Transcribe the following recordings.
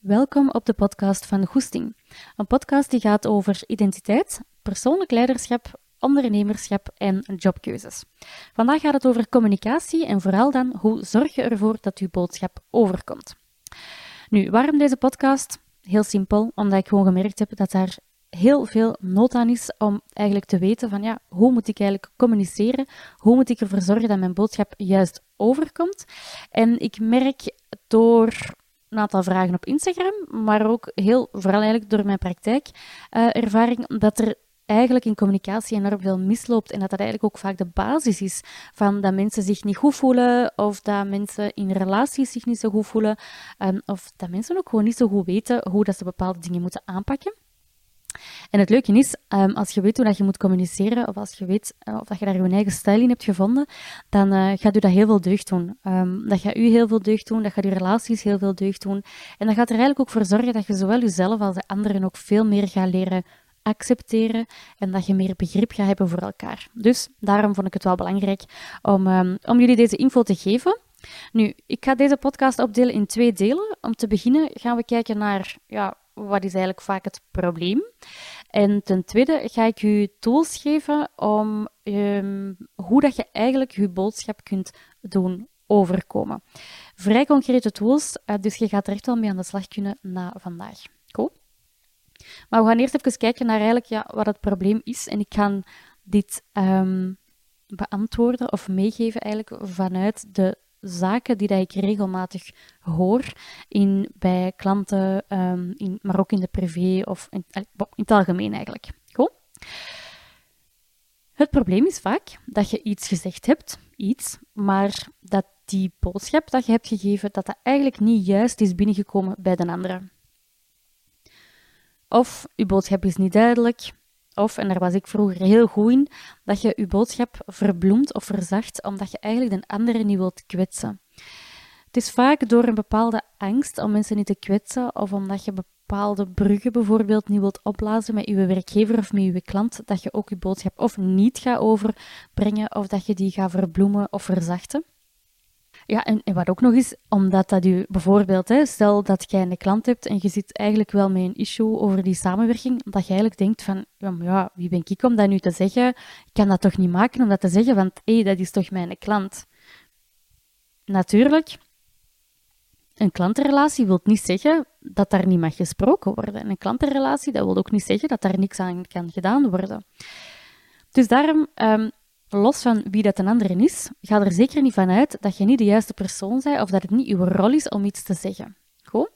Welkom op de podcast van Goesting. Een podcast die gaat over identiteit, persoonlijk leiderschap, ondernemerschap en jobkeuzes. Vandaag gaat het over communicatie en vooral dan hoe zorg je ervoor dat je boodschap overkomt. Nu, waarom deze podcast? Heel simpel, omdat ik gewoon gemerkt heb dat daar heel veel nood aan is om eigenlijk te weten van ja, hoe moet ik eigenlijk communiceren? Hoe moet ik ervoor zorgen dat mijn boodschap juist overkomt? En ik merk door een aantal vragen op Instagram, maar ook heel, vooral eigenlijk door mijn praktijkervaring, uh, dat er eigenlijk in communicatie enorm veel misloopt en dat dat eigenlijk ook vaak de basis is van dat mensen zich niet goed voelen of dat mensen in relaties zich niet zo goed voelen um, of dat mensen ook gewoon niet zo goed weten hoe dat ze bepaalde dingen moeten aanpakken. En het leuke is, um, als je weet hoe dat je moet communiceren, of als je weet uh, of dat je daar je eigen stijl in hebt gevonden, dan uh, gaat u dat heel veel deugd doen. Um, dat gaat u heel veel deugd doen, dat gaat uw relaties heel veel deugd doen. En dat gaat er eigenlijk ook voor zorgen dat je zowel jezelf als de anderen ook veel meer gaat leren accepteren en dat je meer begrip gaat hebben voor elkaar. Dus daarom vond ik het wel belangrijk om, um, om jullie deze info te geven. Nu, ik ga deze podcast opdelen in twee delen. Om te beginnen gaan we kijken naar ja, wat is eigenlijk vaak het probleem. En ten tweede ga ik u tools geven om um, hoe dat je eigenlijk je boodschap kunt doen overkomen. Vrij concrete tools, uh, dus je gaat er echt wel mee aan de slag kunnen na vandaag. Cool? Maar we gaan eerst even kijken naar eigenlijk, ja, wat het probleem is. En ik ga dit um, beantwoorden of meegeven eigenlijk vanuit de zaken die dat ik regelmatig hoor in, bij klanten, um, in, maar ook in de privé of in, in het algemeen eigenlijk. Goed? Het probleem is vaak dat je iets gezegd hebt, iets, maar dat die boodschap dat je hebt gegeven, dat dat eigenlijk niet juist is binnengekomen bij de andere. Of je boodschap is niet duidelijk, of, en daar was ik vroeger heel goed in, dat je je boodschap verbloemt of verzacht, omdat je eigenlijk de andere niet wilt kwetsen. Het is vaak door een bepaalde angst om mensen niet te kwetsen, of omdat je bepaalde bruggen bijvoorbeeld niet wilt opblazen met je werkgever of met je klant, dat je ook je boodschap of niet gaat overbrengen, of dat je die gaat verbloemen of verzachten. Ja, en, wat ook nog is, omdat dat u bijvoorbeeld, hè, stel dat jij een klant hebt en je zit eigenlijk wel met een issue over die samenwerking, dat je eigenlijk denkt van, ja, wie ben ik om dat nu te zeggen? Ik kan dat toch niet maken om dat te zeggen, want hé, hey, dat is toch mijn klant. Natuurlijk, een klantenrelatie wil niet zeggen dat daar niet mag gesproken worden. En een klantenrelatie, dat wil ook niet zeggen dat daar niks aan kan gedaan worden. Dus daarom um, los van wie dat een ander is, ga er zeker niet van uit dat je niet de juiste persoon bent of dat het niet uw rol is om iets te zeggen. Goed?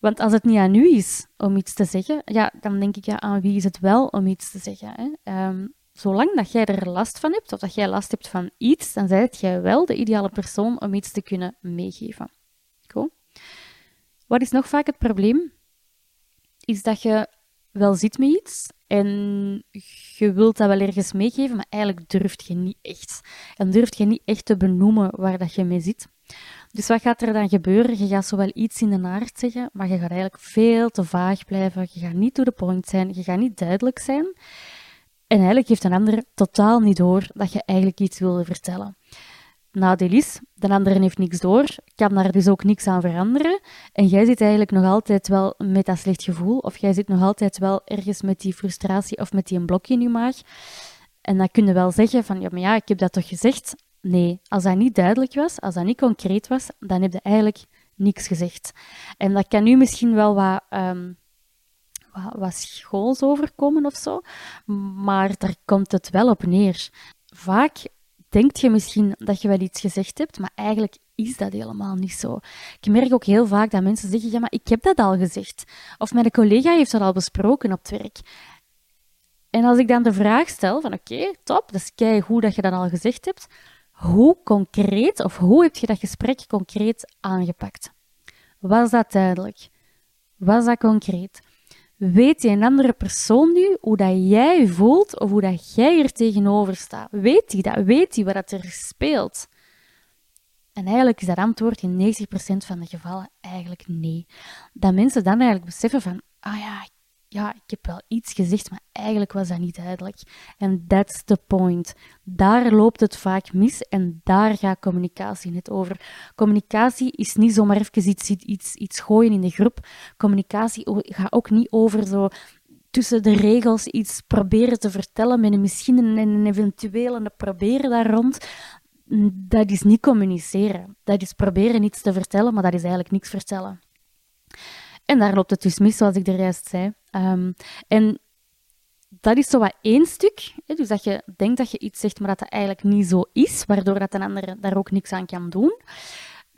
Want als het niet aan u is om iets te zeggen, ja, dan denk ik, ja, aan wie is het wel om iets te zeggen? Hè? Um, zolang dat jij er last van hebt, of dat jij last hebt van iets, dan zijt jij wel de ideale persoon om iets te kunnen meegeven. Goed? Wat is nog vaak het probleem? Is dat je wel zit met iets en je wilt dat wel ergens meegeven, maar eigenlijk durft je niet echt. En durft je niet echt te benoemen waar dat je mee zit. Dus wat gaat er dan gebeuren? Je gaat zowel iets in de naart zeggen, maar je gaat eigenlijk veel te vaag blijven. Je gaat niet to the point zijn, je gaat niet duidelijk zijn. En eigenlijk heeft een ander totaal niet door dat je eigenlijk iets wilde vertellen nadeel is, de andere heeft niks door, kan daar dus ook niks aan veranderen. En jij zit eigenlijk nog altijd wel met dat slecht gevoel, of jij zit nog altijd wel ergens met die frustratie of met die een blokje in je maag. En dan kun je wel zeggen van, ja, maar ja, ik heb dat toch gezegd? Nee, als dat niet duidelijk was, als dat niet concreet was, dan heb je eigenlijk niks gezegd. En dat kan nu misschien wel wat, um, wat, wat schools overkomen of zo, maar daar komt het wel op neer. Vaak denkt je misschien dat je wel iets gezegd hebt, maar eigenlijk is dat helemaal niet zo. Ik merk ook heel vaak dat mensen zeggen, ja, maar ik heb dat al gezegd. Of mijn collega heeft dat al besproken op het werk. En als ik dan de vraag stel van, oké, top, dat is kei goed dat je dat al gezegd hebt. Hoe concreet, of hoe heb je dat gesprek concreet aangepakt? Was dat duidelijk? Was dat concreet? Weet die een andere persoon nu hoe dat jij voelt of hoe dat jij er tegenover staat? Weet hij dat? Weet hij wat er speelt? En eigenlijk is dat antwoord in 90% van de gevallen eigenlijk nee. Dat mensen dan eigenlijk beseffen van, ah ja, ja, ik heb wel iets gezegd, maar eigenlijk was dat niet duidelijk. En that's the point. Daar loopt het vaak mis en daar gaat communicatie net over. Communicatie is niet zomaar even iets, iets, iets gooien in de groep. Communicatie gaat ook niet over zo tussen de regels iets proberen te vertellen met een misschien een, een eventuele proberen daar rond. Dat is niet communiceren. Dat is proberen iets te vertellen, maar dat is eigenlijk niks vertellen. En daar loopt het dus mis, zoals ik er juist zei. Um, en dat is zo één stuk. Hè, dus dat je denkt dat je iets zegt, maar dat dat eigenlijk niet zo is, waardoor dat een ander daar ook niks aan kan doen.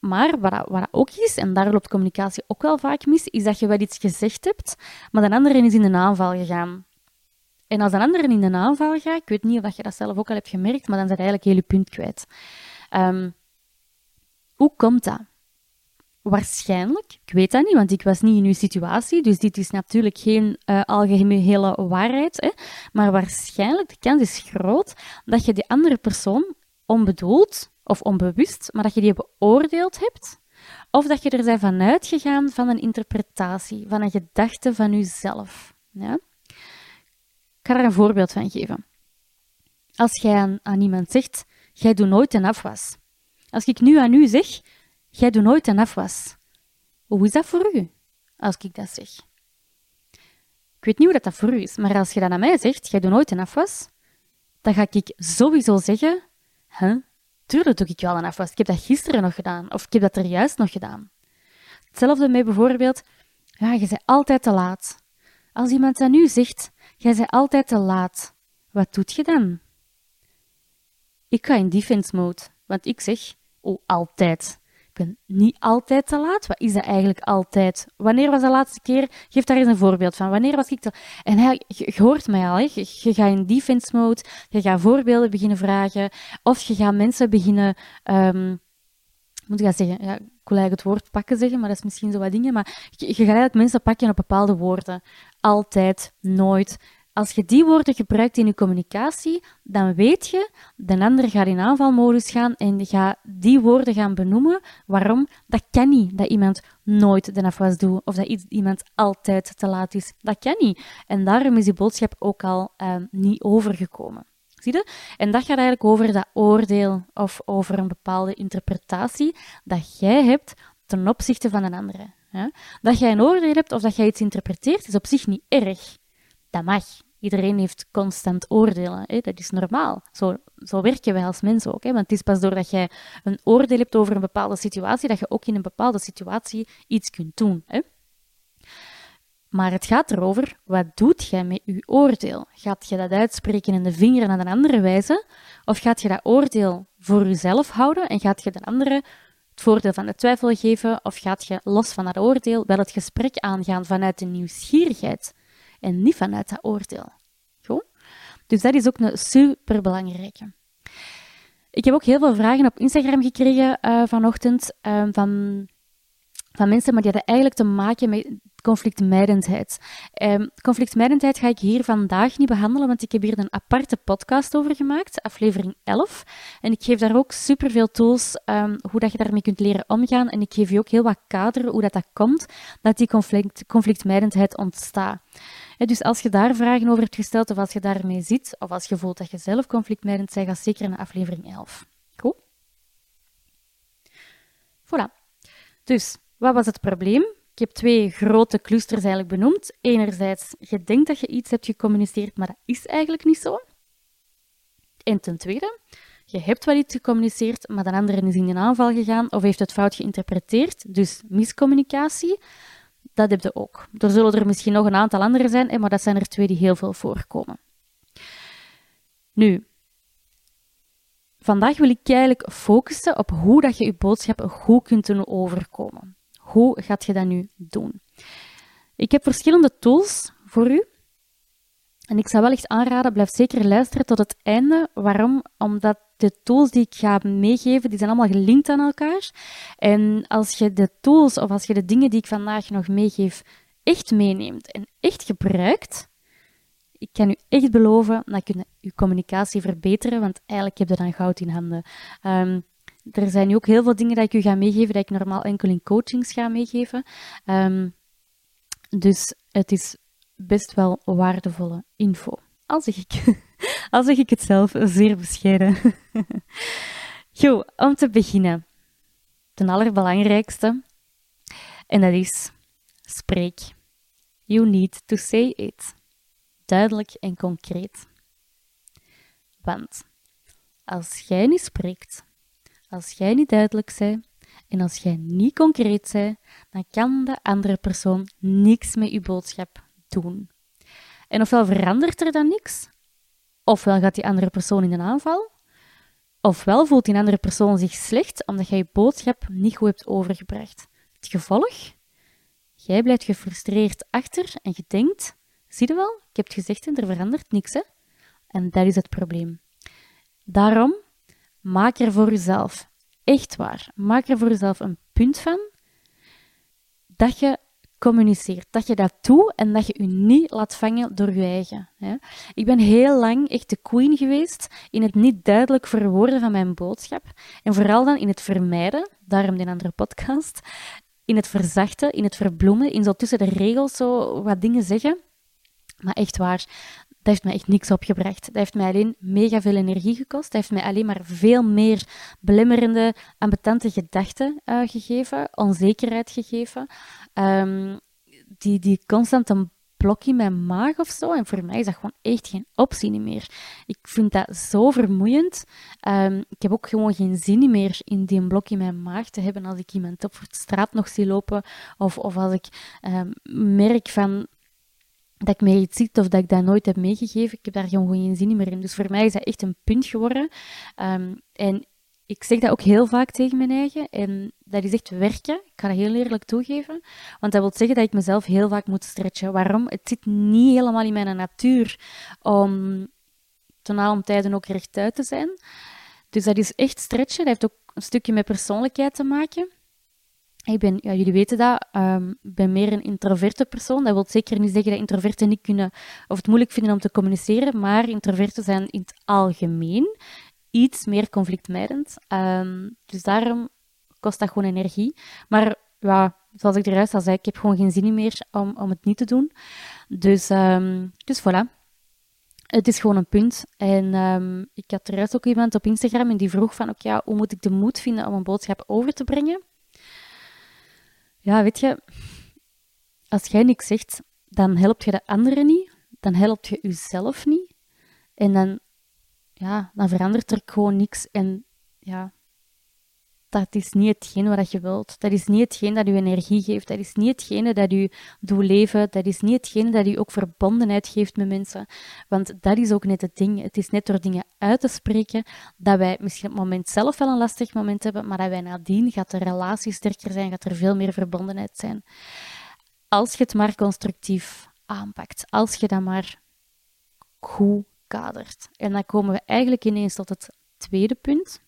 Maar wat, dat, wat ook is, en daar loopt communicatie ook wel vaak mis, is dat je wel iets gezegd hebt, maar de andere is in een aanval gegaan. En als een ander in een aanval gaat, ik weet niet of je dat zelf ook al hebt gemerkt, maar dan zit eigenlijk heel je punt kwijt. Um, hoe komt dat? Waarschijnlijk, ik weet dat niet, want ik was niet in uw situatie, dus dit is natuurlijk geen uh, algehele waarheid, hè, maar waarschijnlijk, de kans is groot dat je die andere persoon onbedoeld of onbewust, maar dat je die beoordeeld hebt, of dat je er bent vanuit gegaan van een interpretatie, van een gedachte van jezelf. Ja? Ik ga er een voorbeeld van geven. Als jij aan, aan iemand zegt, jij doet nooit een afwas. Als ik nu aan u zeg, Jij doet nooit een afwas. Hoe is dat voor u, als ik dat zeg? Ik weet niet hoe dat, voor u is, maar als je dat aan mij zegt, jij doet nooit een afwas, dan ga ik sowieso zeggen, huh? tuurlijk doe ik wel een afwas. Ik heb dat gisteren nog gedaan, of ik heb dat er juist nog gedaan. Hetzelfde met bijvoorbeeld, ja, je bent altijd te laat. Als iemand aan u zegt, jij bent altijd te laat, wat doet je dan? Ik ga in defense mode, want ik zeg, oh, altijd ben niet altijd te laat. Wat is dat eigenlijk altijd? Wanneer was de laatste keer? Geef daar eens een voorbeeld van. Wanneer was ik te En hij, je, hoort mij al, hè? Je, je, gaat in defense mode, je gaat voorbeelden beginnen vragen, of je gaat mensen beginnen... Um, moet ik dat zeggen? Ja, ik wil eigenlijk het woord pakken zeggen, maar dat is misschien zo wat dingen. Maar je, je gaat eigenlijk mensen pakken op bepaalde woorden. Altijd, nooit, als je die woorden gebruikt in je communicatie, dan weet je, de ander gaat in aanvalmodus gaan en gaat die woorden gaan benoemen. Waarom? Dat kan niet, dat iemand nooit de afwas doet of dat iemand altijd te laat is. Dat kan niet. En daarom is die boodschap ook al uh, niet overgekomen. Zie je? En dat gaat eigenlijk over dat oordeel of over een bepaalde interpretatie dat jij hebt ten opzichte van een andere. Dat jij een oordeel hebt of dat jij iets interpreteert, is op zich niet erg. Dat mag. Iedereen heeft constant oordelen. Hè? Dat is normaal. Zo, zo werken wij als mensen ook. Hè? Want het is pas doordat jij een oordeel hebt over een bepaalde situatie, dat je ook in een bepaalde situatie iets kunt doen. Hè? Maar het gaat erover, wat doet jij met je oordeel? Gaat je dat uitspreken en de vinger naar een andere wijze? Of gaat je dat oordeel voor jezelf houden en gaat je de andere het voordeel van de twijfel geven? Of gaat je los van dat oordeel wel het gesprek aangaan vanuit de nieuwsgierigheid? En niet vanuit dat oordeel. Goed? Dus dat is ook een superbelangrijke. Ik heb ook heel veel vragen op Instagram gekregen uh, vanochtend uh, van, van mensen, maar die hadden eigenlijk te maken met conflictmijdendheid. Um, conflictmijdendheid ga ik hier vandaag niet behandelen, want ik heb hier een aparte podcast over gemaakt, aflevering 11. En ik geef daar ook superveel tools um, hoe dat je daarmee kunt leren omgaan. En ik geef je ook heel wat kader hoe dat, dat komt, dat die conflict, conflictmijdendheid ontstaat. Dus als je daar vragen over hebt gesteld, of als je daarmee zit, of als je voelt dat je zelf conflictmijdend bent, ga zeker naar aflevering 11. Goed? Voilà. Dus, wat was het probleem? Ik heb twee grote clusters eigenlijk benoemd. Enerzijds, je denkt dat je iets hebt gecommuniceerd, maar dat is eigenlijk niet zo. En ten tweede, je hebt wel iets gecommuniceerd, maar de andere is in een aanval gegaan of heeft het fout geïnterpreteerd, dus miscommunicatie. Dat heb je ook. Er zullen er misschien nog een aantal andere zijn, maar dat zijn er twee die heel veel voorkomen. Nu, vandaag wil ik eigenlijk focussen op hoe dat je je boodschap goed kunt doen overkomen. Hoe gaat je dat nu doen? Ik heb verschillende tools voor u. En ik zou wel echt aanraden, blijf zeker luisteren tot het einde. Waarom? Omdat de tools die ik ga meegeven, die zijn allemaal gelinkt aan elkaar. En als je de tools of als je de dingen die ik vandaag nog meegeef echt meeneemt en echt gebruikt, ik kan u echt beloven, dat je je communicatie verbeteren, want eigenlijk heb je dan goud in handen. Um, er zijn nu ook heel veel dingen dat ik u ga meegeven, dat ik normaal enkel in coachings ga meegeven. Um, dus het is best wel waardevolle info. Al zeg ik, al zeg ik het zelf zeer bescheiden. Goed, om te beginnen. Ten allerbelangrijkste. En dat is spreek. You need to say it. Duidelijk en concreet. Want als jij niet spreekt, als jij niet duidelijk bent en als jij niet concreet bent, dan kan de andere persoon niks met je boodschap doen. En ofwel verandert er dan niks, ofwel gaat die andere persoon in een aanval, ofwel voelt die andere persoon zich slecht omdat jij je boodschap niet goed hebt overgebracht. Het gevolg? Jij blijft gefrustreerd achter en je denkt, zie je wel, ik heb het gezegd en er verandert niks, hè? En dat is het probleem. Daarom, maak er voor jezelf, echt waar, maak er voor jezelf een punt van dat je communiceert, dat je dat doet en dat je je niet laat vangen door je eigen. Hè. Ik ben heel lang echt de queen geweest in het niet duidelijk verwoorden van mijn boodschap en vooral dan in het vermijden, daarom die andere podcast, in het verzachten, in het verbloemen, in zo tussen de regels zo wat dingen zeggen. Maar echt waar, dat heeft mij echt niks opgebracht. Dat heeft mij alleen mega veel energie gekost. Dat heeft mij alleen maar veel meer belemmerende, ambetante gedachten uh, gegeven, onzekerheid gegeven. Um, die, die constant een blok in mijn maag of zo. En voor mij is dat gewoon echt geen optie meer. Ik vind dat zo vermoeiend. Um, ik heb ook gewoon geen zin meer in die blok in mijn maag te hebben als ik iemand op de straat nog zie lopen. Of, of als ik um, merk van dat ik mij iets ziet of dat ik dat nooit heb meegegeven. Ik heb daar gewoon geen zin meer in. Dus voor mij is dat echt een punt geworden. En ik zeg dat ook heel vaak tegen mijn eigen. En dat is echt werken. Ik ga dat heel eerlijk toegeven. Want dat wil zeggen dat ik mezelf heel vaak moet stretchen. Waarom? Het zit niet helemaal in mijn natuur om ten om tijden ook rechtuit te zijn. Dus dat is echt stretchen. Dat heeft ook een stukje met persoonlijkheid te maken. Ik ben, ja, jullie weten dat, um, ben meer een introverte persoon. Dat wil zeker niet zeggen dat introverten niet kunnen of het moeilijk vinden om te communiceren, maar introverten zijn in het algemeen iets meer conflictmijdend. Um, dus daarom kost dat gewoon energie. Maar ja, zoals ik eruit al zei, ik heb gewoon geen zin meer om, om het niet te doen. Dus, um, dus voilà. Het is gewoon een punt. En um, ik had eruit ook iemand op Instagram en die vroeg van, oké, ja, hoe moet ik de moed vinden om een boodschap over te brengen? Ja, weet je, als jij niks zegt, dan help je de anderen niet, dan help je jezelf niet. En dan, ja, dan verandert er gewoon niks. En ja, dat is niet hetgeen wat je wilt. Dat is niet hetgeen dat je energie geeft. Dat is niet hetgene dat je doet leven. Dat is niet hetgene dat je ook verbondenheid geeft met mensen. Want dat is ook net het ding. Het is net door dingen uit te spreken dat wij misschien op het moment zelf wel een lastig moment hebben, maar dat wij nadien gaat de relatie sterker zijn, gaat er veel meer verbondenheid zijn. Als je het maar constructief aanpakt. Als je dat maar goed En dan komen we eigenlijk ineens tot het tweede punt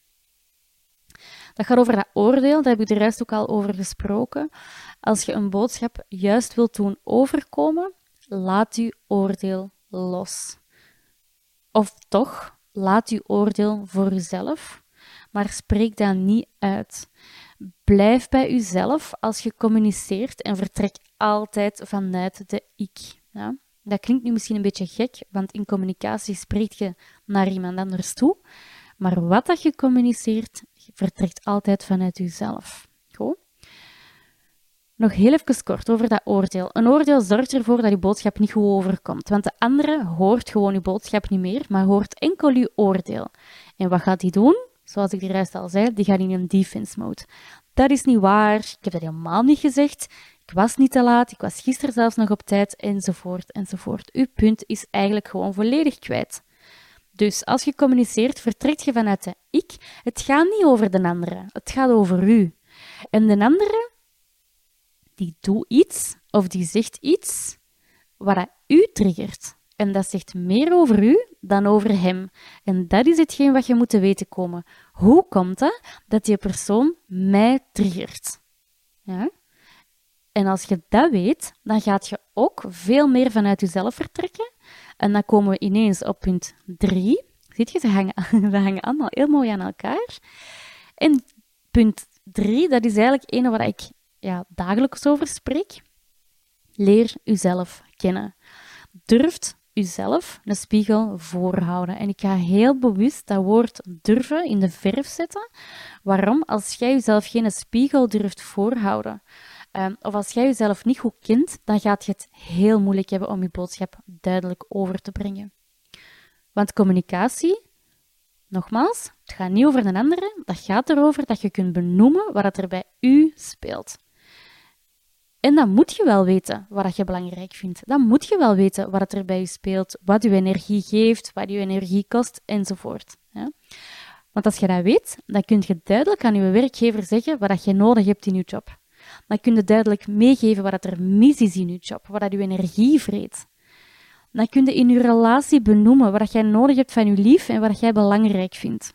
dat gaat over dat oordeel, daar heb ik de rest ook al over gesproken. Als je een boodschap juist wilt doen overkomen, laat je oordeel los. Of toch, laat je oordeel voor jezelf, maar spreek dat niet uit. Blijf bij jezelf als je communiceert en vertrek altijd vanuit de ik. Ja? Dat klinkt nu misschien een beetje gek, want in communicatie spreekt je naar iemand anders toe. Maar wat dat je communiceert, vertrekt altijd vanuit jezelf. Goed? Nog heel even kort over dat oordeel. Een oordeel zorgt ervoor dat je boodschap niet goed overkomt, want de andere hoort gewoon je boodschap niet meer, maar hoort enkel je oordeel. En wat gaat die doen? Zoals ik de rest al zei, die gaat in een defense mode. Dat is niet waar, ik heb dat helemaal niet gezegd, ik was niet te laat, ik was gisteren zelfs nog op tijd, enzovoort, enzovoort. Uw punt is eigenlijk gewoon volledig kwijt. Dus als je communiceert, vertrekt je vanuit de ik. Het gaat niet over de andere, het gaat over u. En de andere, die doet iets of die zegt iets wat u triggert. En dat zegt meer over u dan over hem. En dat is hetgeen wat je moet te weten komen. Hoe komt het dat die persoon mij triggert? Ja? En als je dat weet, dan gaat je ook veel meer vanuit jezelf vertrekken en dan komen we ineens op punt 3. Ziet je, ze hangen, hangen allemaal heel mooi aan elkaar. En punt 3, dat is eigenlijk een waar ik ja, dagelijks over spreek. Leer uzelf kennen. durft uzelf een spiegel voorhouden. En ik ga heel bewust dat woord durven in de verf zetten. Waarom? Als jij jezelf geen spiegel durft voorhouden, Ehm, of als jij jezelf niet goed kent, dan gaat je het heel moeilijk hebben om je boodschap duidelijk over te brengen. Want communicatie, nogmaals, het gaat niet over een andere, dat gaat erover dat je kunt benoemen wat er bij u speelt. En dan moet je wel weten wat je belangrijk vindt. Dan moet je wel weten wat er bij je speelt, wat je energie geeft, wat je energie kost, enzovoort. Want als je dat weet, dan kun je duidelijk aan je werkgever zeggen wat je nodig hebt in je job dan kun je duidelijk meegeven wat er mis is in je job, wat dat je energie vreet. Dan kun je in je relatie benoemen wat jij nodig hebt van je lief en wat jij belangrijk vindt.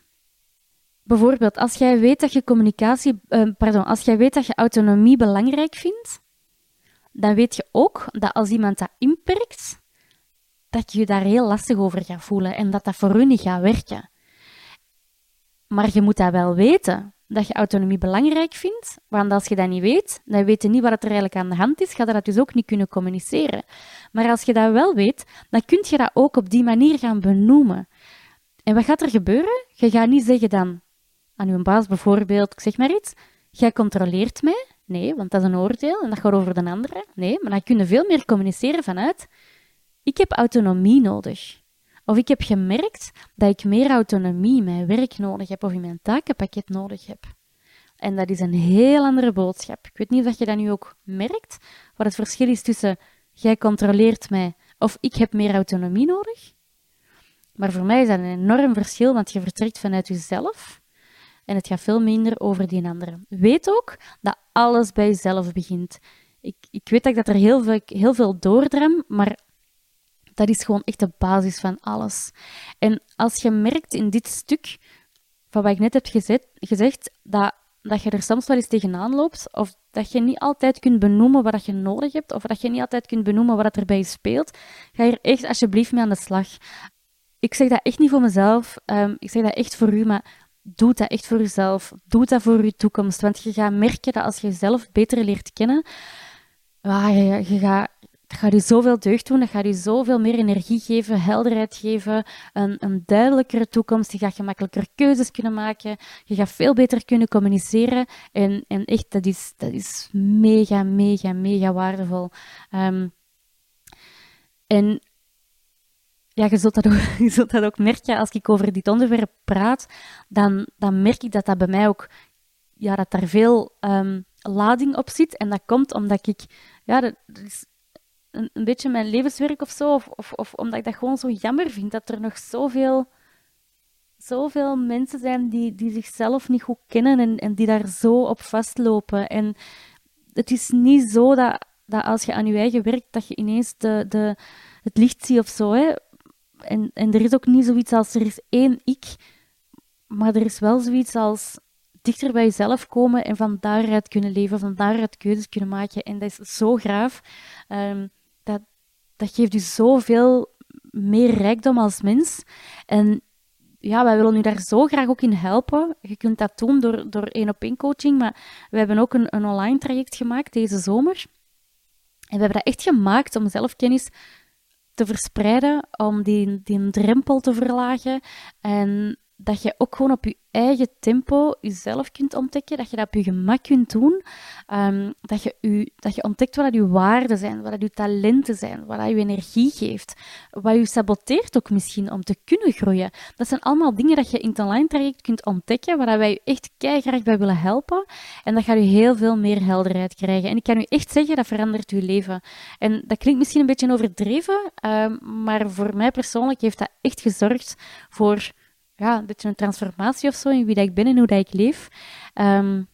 Bijvoorbeeld, als jij weet dat je communicatie, uh, pardon, als jij weet dat je autonomie belangrijk vindt, dan weet je ook dat als iemand dat inperkt, dat je je daar heel lastig over gaat voelen en dat dat voor u niet gaat werken. Maar je moet dat wel weten dat je autonomie belangrijk vindt, want als je dat niet weet, dan weet je niet wat er eigenlijk aan de hand is, ga je dat dus ook niet kunnen communiceren. Maar als je dat wel weet, dan kun je dat ook op die manier gaan benoemen. En wat gaat er gebeuren? Je gaat niet zeggen dan aan je baas bijvoorbeeld, ik zeg maar iets, jij controleert mij. Nee, want dat is een oordeel en dat gaat over de andere. Nee, maar dan kun je veel meer communiceren vanuit, ik heb autonomie nodig. Of ik heb gemerkt dat ik meer autonomie in mijn werk nodig heb of in mijn takenpakket nodig heb. En dat is een heel andere boodschap. Ik weet niet of je dat nu ook merkt, wat het verschil is tussen jij controleert mij of ik heb meer autonomie nodig. Maar voor mij is dat een enorm verschil, want je vertrekt vanuit jezelf en het gaat veel minder over die andere. Weet ook dat alles bij jezelf begint. Ik, ik weet dat ik dat er heel veel, heel veel maar dat is gewoon echt de basis van alles. En als je merkt in dit stuk, van wat ik net heb gezegd, dat, je er soms wel eens tegenaan loopt, of dat je niet altijd kunt benoemen wat je nodig hebt, of dat je niet altijd kunt benoemen wat er bij je speelt, ga hier echt alsjeblieft mee aan de slag. Ik zeg dat echt niet voor mezelf, um, ik zeg dat echt voor u, maar doe dat echt voor jezelf. Doe dat voor je toekomst, want je gaat merken dat als je jezelf beter leert kennen, ah, je, je, gaat, dat gaat u zoveel deugd doen, dat gaat u zoveel meer energie geven, helderheid geven, een, een duidelijkere toekomst. Je gaat gemakkelijker keuzes kunnen maken, je gaat veel beter kunnen communiceren. En, en echt, dat is, dat is mega, mega, mega waardevol. Um, en ja, je zult, dat ook, je zult dat ook merken als ik over dit onderwerp praat, dan, dan merk ik dat dat bij mij ook, ja, dat daar veel um, lading op zit. En dat komt omdat ik, ja, dat, een, beetje mijn levenswerk of zo. Of, omdat ik dat gewoon zo jammer vind dat er nog zoveel, zoveel mensen zijn die, die zichzelf niet goed kennen en, en die daar zo op vastlopen. En het is niet zo dat, dat als je aan je eigen werkt, dat je ineens de, de, het licht ziet of zo. Hè. En, en er is ook niet zoiets als er is één ik, maar er is wel zoiets als dichter bij jezelf komen en van daaruit kunnen leven, van daaruit keuzes kunnen maken. En dat is zo graaf. Um, dat geeft u zoveel meer rijkdom als mens. En ja, wij willen u daar zo graag ook in helpen. Je kunt dat doen door, door één-op-één coaching, maar we hebben ook een, een online traject gemaakt deze zomer. En we hebben dat echt gemaakt om zelfkennis te verspreiden, om die, die drempel te verlagen en dat je ook gewoon op je eigen tempo jezelf kunt ontdekken, dat je dat op je gemak kunt doen, um, dat, je u, dat je ontdekt wat je waarden zijn, wat je talenten zijn, wat je energie geeft, wat je saboteert ook misschien om te kunnen groeien. Dat zijn allemaal dingen dat je in het online traject kunt ontdekken, waar wij je echt keihard bij willen helpen. En dat gaat je heel veel meer helderheid krijgen. En ik kan u echt zeggen, dat verandert uw leven. En dat klinkt misschien een beetje overdreven, um, maar voor mij persoonlijk heeft dat echt gezorgd voor ja, een beetje een transformatie of zo in wie dat ik ben en hoe dat ik leef. Um,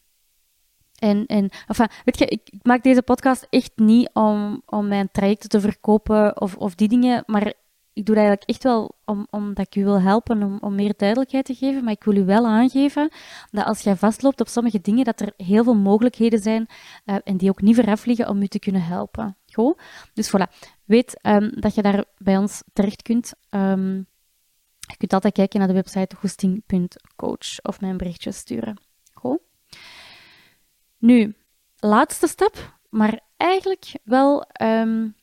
en, en enfin, weet je, ik, ik, maak deze podcast echt niet om, om mijn trajecten te verkopen of, of die dingen, maar ik doe dat eigenlijk echt wel om, omdat ik u wil helpen om, om meer duidelijkheid te geven. Maar ik wil u wel aangeven dat als jij vastloopt op sommige dingen, dat er heel veel mogelijkheden zijn uh, en die ook niet veraf liggen om u te kunnen helpen. Dus voilà, weet um, dat je daar bij ons terecht kunt. Um, je kunt altijd kijken naar de website hosting.coach of mijn berichtje sturen. Goed. Nu, laatste stap, maar eigenlijk wel um,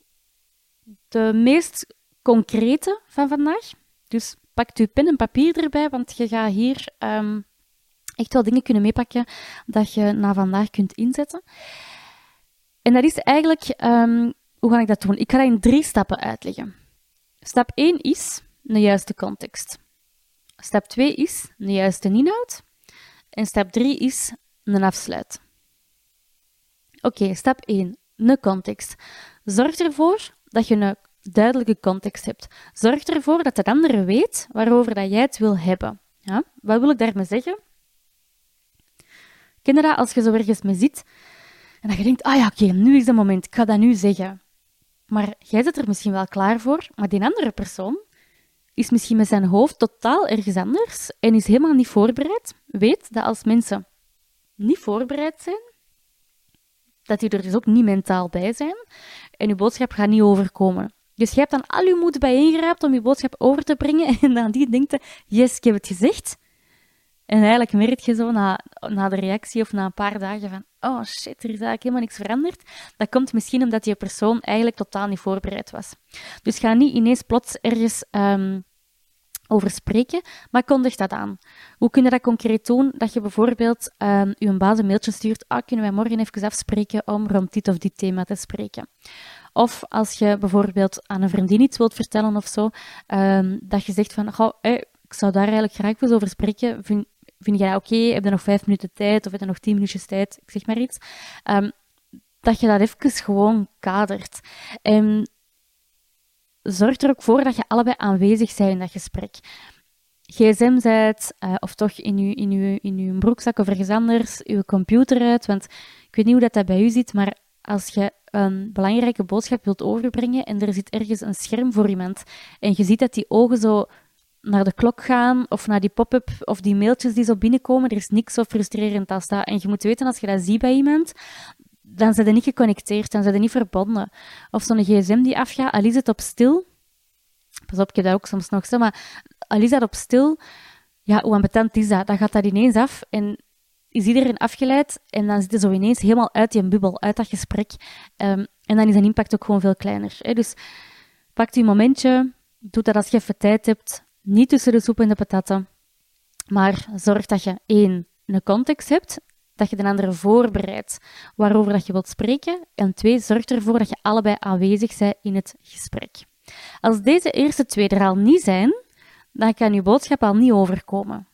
de meest concrete van vandaag. Dus pak je pen en papier erbij, want je gaat hier ehm, echt wel dingen kunnen meepakken dat je na vandaag kunt inzetten. En dat is eigenlijk, ehm, hoe ga ik dat doen? Ik ga dat in drie stappen uitleggen. Stap 1 is de juiste context. Stap 2 is de juiste inhoud. En stap 3 is een afsluit. Oké, stap 1. Een context. Zorg ervoor dat je een duidelijke context hebt. Zorg ervoor dat de andere weet waarover dat jij het wil hebben. Ja? Wat wil ik daarmee zeggen? Ken je dat als je zo ergens mee zit en dat je denkt, ah ja, oké, nu is het moment, ik ga dat nu zeggen. Maar jij zit er misschien wel klaar voor, maar die andere persoon is misschien met zijn hoofd totaal ergens anders en is helemaal niet voorbereid. Weet dat als mensen niet voorbereid zijn, dat die er dus ook niet mentaal bij zijn en je boodschap gaat niet overkomen. Dus je hebt dan al je moed bijeengeraapt om je boodschap over te brengen en dan die denkt, yes, ik heb het gezegd. En eigenlijk merk je zo na, na de reactie of na een paar dagen van, oh shit, er is eigenlijk helemaal niks veranderd. Dat komt misschien omdat die persoon eigenlijk totaal niet voorbereid was. Dus ga niet ineens plots ergens um, over spreken, maar kondig dat aan. Hoe kun je dat concreet doen? Dat je bijvoorbeeld um, je baas een mailtje stuurt, ah, kunnen wij morgen even afspreken om rond dit of dit thema te spreken. Of als je bijvoorbeeld aan een vriendin iets wilt vertellen of zo, um, dat je zegt van, goh, ik zou daar eigenlijk graag eens over spreken. Vind jij oké? Okay? Heb je nog vijf minuten tijd of heb je nog tien minuutjes tijd? Ik zeg maar iets. Um, dat je dat even gewoon kadert. En zorg er ook voor dat je allebei aanwezig bent in dat gesprek. gsm zet, uh, of toch in je, in, uw, in uw broekzak of ergens anders, je computer uit. Want ik weet niet hoe dat, dat bij u zit, maar als je een belangrijke boodschap wilt overbrengen en er zit ergens een scherm voor iemand en je ziet dat die ogen zo naar de klok gaan of naar die pop-up of die mailtjes die zo binnenkomen, er is niks zo frustrerend als dat. En je moet weten, als je dat ziet bij iemand, dan zijn ze niet geconnecteerd, dan zijn ze niet verbonden. Of zo'n gsm die afgaat, al is het op stil, pas op, ik heb dat ook soms nog zo, maar al is dat op stil, ja, hoe ambetant is dat? Dan gaat dat ineens af en is iedereen afgeleid en dan zit je zo ineens helemaal uit die bubbel, uit dat gesprek. Um, en dan is een impact ook gewoon veel kleiner. Hè? Dus pak je momentje, doe dat als je even tijd hebt, niet tussen de soep en de patatten, maar zorg dat je één, een context hebt, dat je de andere voorbereidt waarover dat je wilt spreken, en twee, zorg ervoor dat je allebei aanwezig bent in het gesprek. Als deze eerste twee er al niet zijn, dan kan je boodschap al niet overkomen.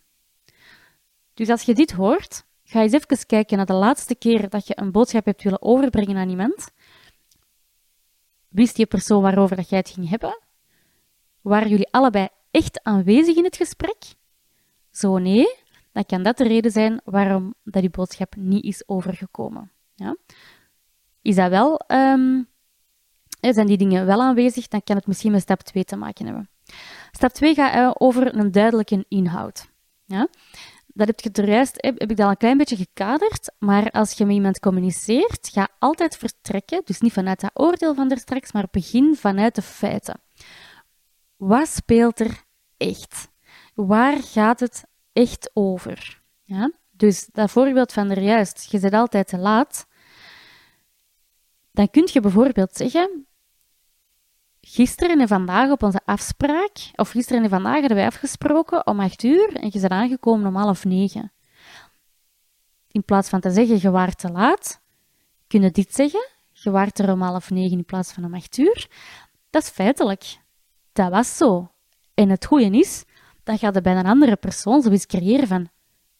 Dus als je dit hoort, ga eens even kijken naar de laatste keer dat je een boodschap hebt willen overbrengen aan iemand. Wist die persoon waarover dat jij het ging hebben? Waren jullie allebei echt aanwezig in het gesprek? Zo nee, dan kan dat de reden zijn waarom dat die boodschap niet is overgekomen. Ja? Is dat wel, um, zijn die dingen wel aanwezig, dan kan het misschien met stap 2 te maken hebben. Stap 2 gaat uh, over een duidelijke inhoud. Ja? Dat heb, je heb, ik al een klein beetje gekaderd, maar als je met iemand communiceert, ga altijd vertrekken, dus niet vanuit dat oordeel van er straks, maar begin vanuit de feiten. Wat speelt er echt? Waar gaat het echt over? Ja? Dus dat voorbeeld van er juist, je zit altijd te laat, dan kun je bijvoorbeeld zeggen, gisteren en vandaag op onze afspraak, of gisteren en vandaag hadden wij afgesproken om acht uur en je bent aangekomen om half negen. In plaats van te zeggen, je waart te laat, kun je dit zeggen, je waart er om half negen in plaats van om acht uur. Dat is feitelijk dat was zo. En het goede is, dan gaat het bij een andere persoon zoiets creëren van,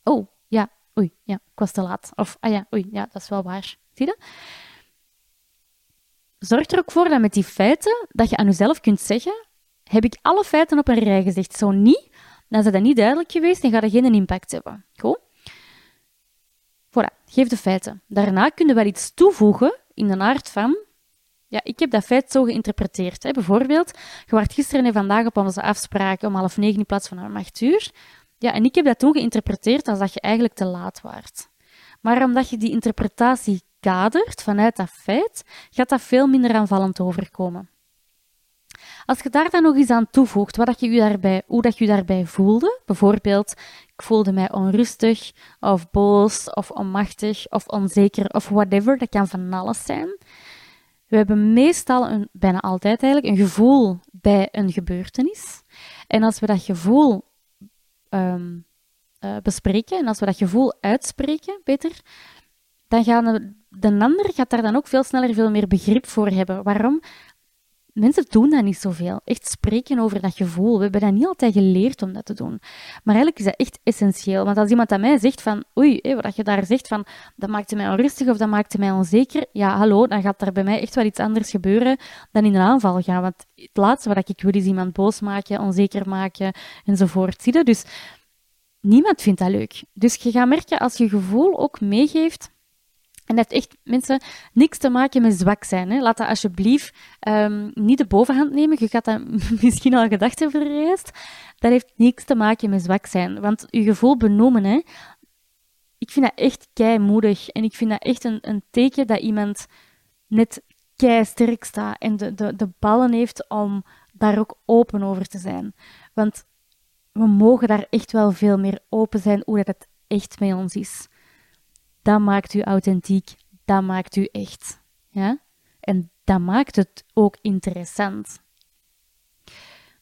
oh, ja, oei, ja, ik was te laat. Of, ah ja, oei, ja, dat is wel waar. Zie je? Zorg er ook voor dat met die feiten, dat je aan jezelf kunt zeggen, heb ik alle feiten op een rij gezegd? Zo niet, dan is dat niet duidelijk geweest en gaat er geen impact hebben. Goed? Voilà, geef de feiten. Daarna kunnen we wel iets toevoegen in de aard van, ja, ik heb dat feit zo geïnterpreteerd. Hè. Bijvoorbeeld, je was gisteren en vandaag op onze afspraak om half negen in plaats van om acht uur. Ja, en ik heb dat toen geïnterpreteerd als dat je eigenlijk te laat waart. Maar omdat je die interpretatie kadert vanuit dat feit, gaat dat veel minder aanvallend overkomen. Als je daar dan nog eens aan toevoegt wat dat je, je daarbij, hoe dat je je daarbij voelde, bijvoorbeeld, ik voelde mij onrustig, of boos, of onmachtig, of onzeker, of whatever, dat kan van alles zijn, We hebben meestal, een, bijna altijd eigenlijk, een gevoel bij een gebeurtenis. En als we dat gevoel ehm, eh, bespreken en als we dat gevoel uitspreken, beter, dan gaan de, de ander gaat daar dan ook veel sneller veel meer begrip voor hebben. Waarom? Mensen doen dat niet zoveel. Echt spreken over dat gevoel. We hebben dat niet altijd geleerd om dat te doen. Maar eigenlijk is dat echt essentieel. Want als iemand aan mij zegt van, oei, wat je daar zegt van, dat maakte mij onrustig of dat maakte mij onzeker, ja, hallo, dan gaat er bij mij echt wel iets anders gebeuren dan in een aanval gaan. Want het laatste wat ik wil is iemand boos maken, onzeker maken enzovoort. Zie? Dus niemand vindt dat leuk. Dus je gaat merken als je gevoel ook meegeeft en dat heeft echt, mensen, niks te maken met zwak zijn. Hè. Laat dat alsjeblieft um, niet de bovenhand nemen. Je gaat dat misschien al gedacht hebben gereisd. Dat heeft niks te maken met zwak zijn. Want je gevoel benoemen, hè, ik vind dat echt keimoedig. En ik vind dat echt een, een teken dat iemand net kei sterk staat en de, de, de ballen heeft om daar ook open over te zijn. Want we mogen daar echt wel veel meer open zijn hoe dat het echt met ons is dat maakt u authentiek, dat maakt u echt. Ja? En dat maakt het ook interessant.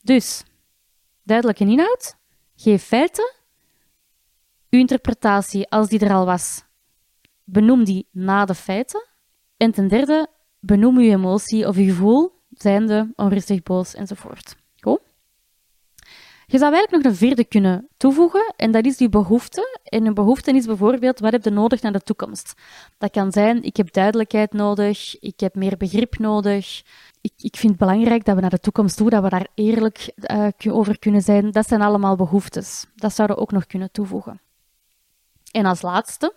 Dus, duidelijke inhoud, geef feiten, uw interpretatie, als die er al was, benoem die na de feiten. En ten derde, benoem uw emotie of uw gevoel, zijnde onrustig, boos enzovoort. Je zou eigenlijk nog een vierde kunnen toevoegen, en dat is die behoefte. En een behoefte is bijvoorbeeld, wat heb je nodig naar de toekomst? Dat kan zijn, ik heb duidelijkheid nodig, ik heb meer begrip nodig. Ik, ik vind het belangrijk dat we naar de toekomst toe, dat we daar eerlijk uh, over kunnen zijn. Dat zijn allemaal behoeftes. Dat zouden we ook nog kunnen toevoegen. En als laatste,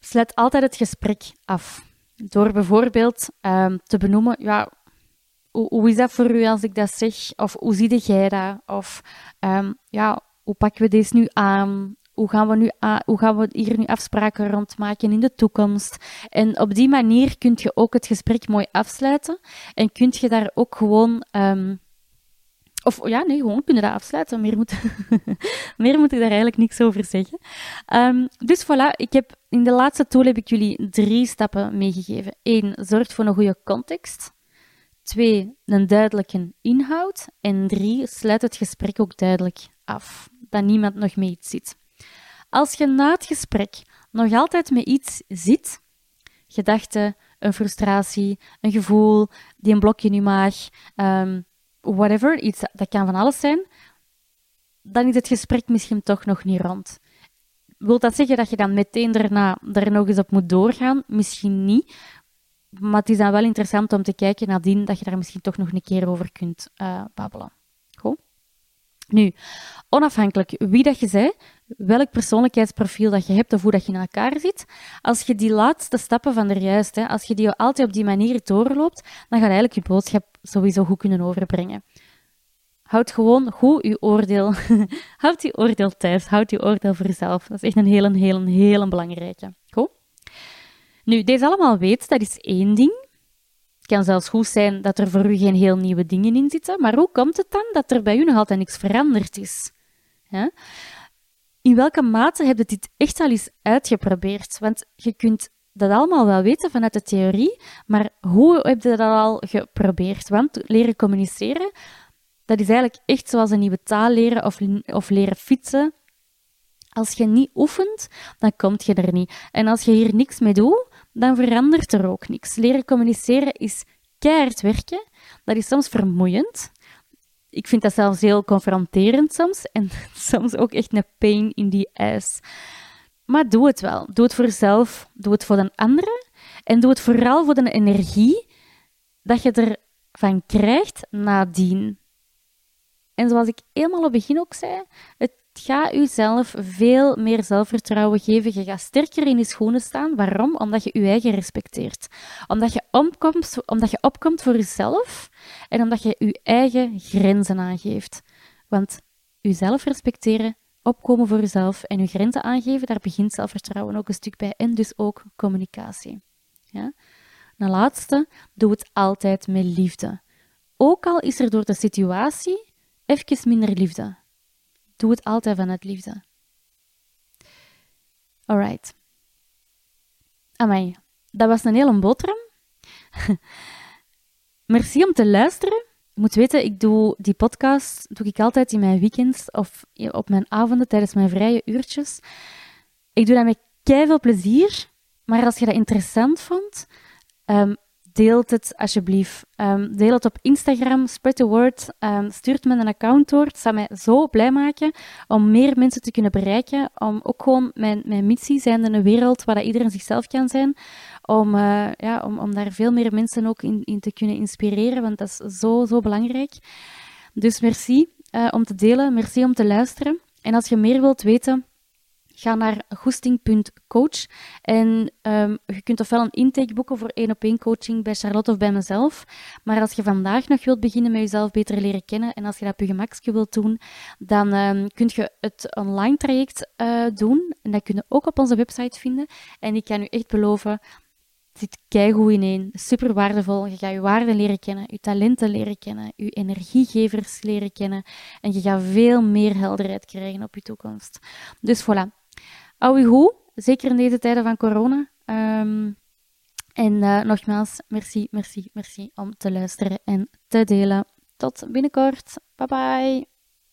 sluit altijd het gesprek af. Door bijvoorbeeld uh, te benoemen, ja, hoe, is dat voor u als ik dat zeg? Of hoe zie jij dat? Of um, ja, hoe pakken we deze nu aan? Hoe gaan, we nu hoe gaan we hier nu afspraken rond maken in de toekomst? En op die manier kun je ook het gesprek mooi afsluiten. En kun je daar ook gewoon um, of ja, nee, gewoon kunnen dat afsluiten. Meer moet, meer moet ik daar eigenlijk niks over zeggen. Um, dus voilà, ik heb, in de laatste tool heb ik jullie drie stappen meegegeven. Eén, zorg voor een goede context. Twee, een duidelijke inhoud. En drie, sluit het gesprek ook duidelijk af, dat niemand nog mee iets zit. Als je na het gesprek nog altijd met iets zit, gedachten, een frustratie, een gevoel, die een blokje in je maag, um, whatever, iets, dat kan van alles zijn, dan is het gesprek misschien toch nog niet rond. Wil dat zeggen dat je dan meteen daarna er nog eens op moet doorgaan? Misschien niet, maar het is dan wel interessant om te kijken nadien dat je daar misschien toch nog een keer over kunt uh, babbelen. Goed? Nu, onafhankelijk wie dat je zei, welk persoonlijkheidsprofiel dat je hebt of hoe dat je in elkaar zit, als je die laatste stappen van de juist, hè, als je die altijd op die manier doorloopt, dan gaat eigenlijk je boodschap sowieso goed kunnen overbrengen. Houd gewoon goed je oordeel. houd je oordeel thuis. Houd je oordeel voor jezelf. Dat is echt een hele, hele, hele belangrijke. Nu, deze allemaal weet, dat is één ding. Het kan zelfs goed zijn dat er voor u geen heel nieuwe dingen in zitten, maar hoe komt het dan dat er bij u nog altijd niks veranderd is? In welke mate heb je dit echt al eens uitgeprobeerd? Want je kunt dat allemaal wel weten vanuit de theorie, maar hoe heb je dat al geprobeerd? Want leren communiceren, dat is eigenlijk echt zoals een nieuwe taal leren of, of leren fietsen als je niet oefent, dan kom je er niet. En als je hier niks mee doet, dan verandert er ook niks. Leren communiceren is keihard werken. Dat is soms vermoeiend. Ik vind dat zelfs heel confronterend soms. En soms ook echt een pain in die ijs. Maar doe het wel. Doe het voor jezelf. Doe het voor een andere. En doe het vooral voor de energie dat je ervan krijgt nadien. En zoals ik helemaal op het begin ook zei, het ga jezelf veel meer zelfvertrouwen geven. Je gaat sterker in je schoenen staan. Waarom? Omdat je je eigen respecteert. Omdat je, opkomt, omdat je opkomt voor jezelf en omdat je je eigen grenzen aangeeft. Want jezelf respecteren, opkomen voor jezelf en je grenzen aangeven, daar begint zelfvertrouwen ook een stuk bij. En dus ook communicatie. Ja? Laatste, doe het altijd met liefde. Ook al is er door de situatie even minder liefde. Doe het altijd vanuit liefde. Alright. Amai, dat was een hele boterham. Merci om te luisteren. Je moet weten, ik doe die podcast doe ik altijd in mijn weekends of op mijn avonden tijdens mijn vrije uurtjes. Ik doe dat met veel plezier. Maar als je dat interessant vond, um, deelt het alsjeblieft. Um, deel het op Instagram, spread the word. Um, stuurt me een account door. Het zou mij zo blij maken om meer mensen te kunnen bereiken. Om ook gewoon mijn, mijn missie zijn in een wereld waar iedereen zichzelf kan zijn. Om, uh, ja, om, om daar veel meer mensen ook in, in te kunnen inspireren, want dat is zo, zo belangrijk. Dus merci uh, om te delen, merci om te luisteren. En als je meer wilt weten, ga naar goesting.coach en um, je kunt ofwel een intake boeken voor één op één coaching bij Charlotte of bij mezelf. Maar als je vandaag nog wilt beginnen met jezelf beter leren kennen en als je dat op je wilt doen, dan um, kun je het online traject uh, doen. En dat kun je ook op onze website vinden. En ik kan u echt beloven, het zit keigoed ineen, super waardevol. Je gaat je waarden leren kennen, je talenten leren kennen, je energiegevers leren kennen en je gaat veel meer helderheid krijgen op je toekomst. Dus voilà, Hou zeker in deze tijden van corona. Um, en uh, nogmaals, merci, merci, merci om te luisteren en te delen. Tot binnenkort. Bye bye.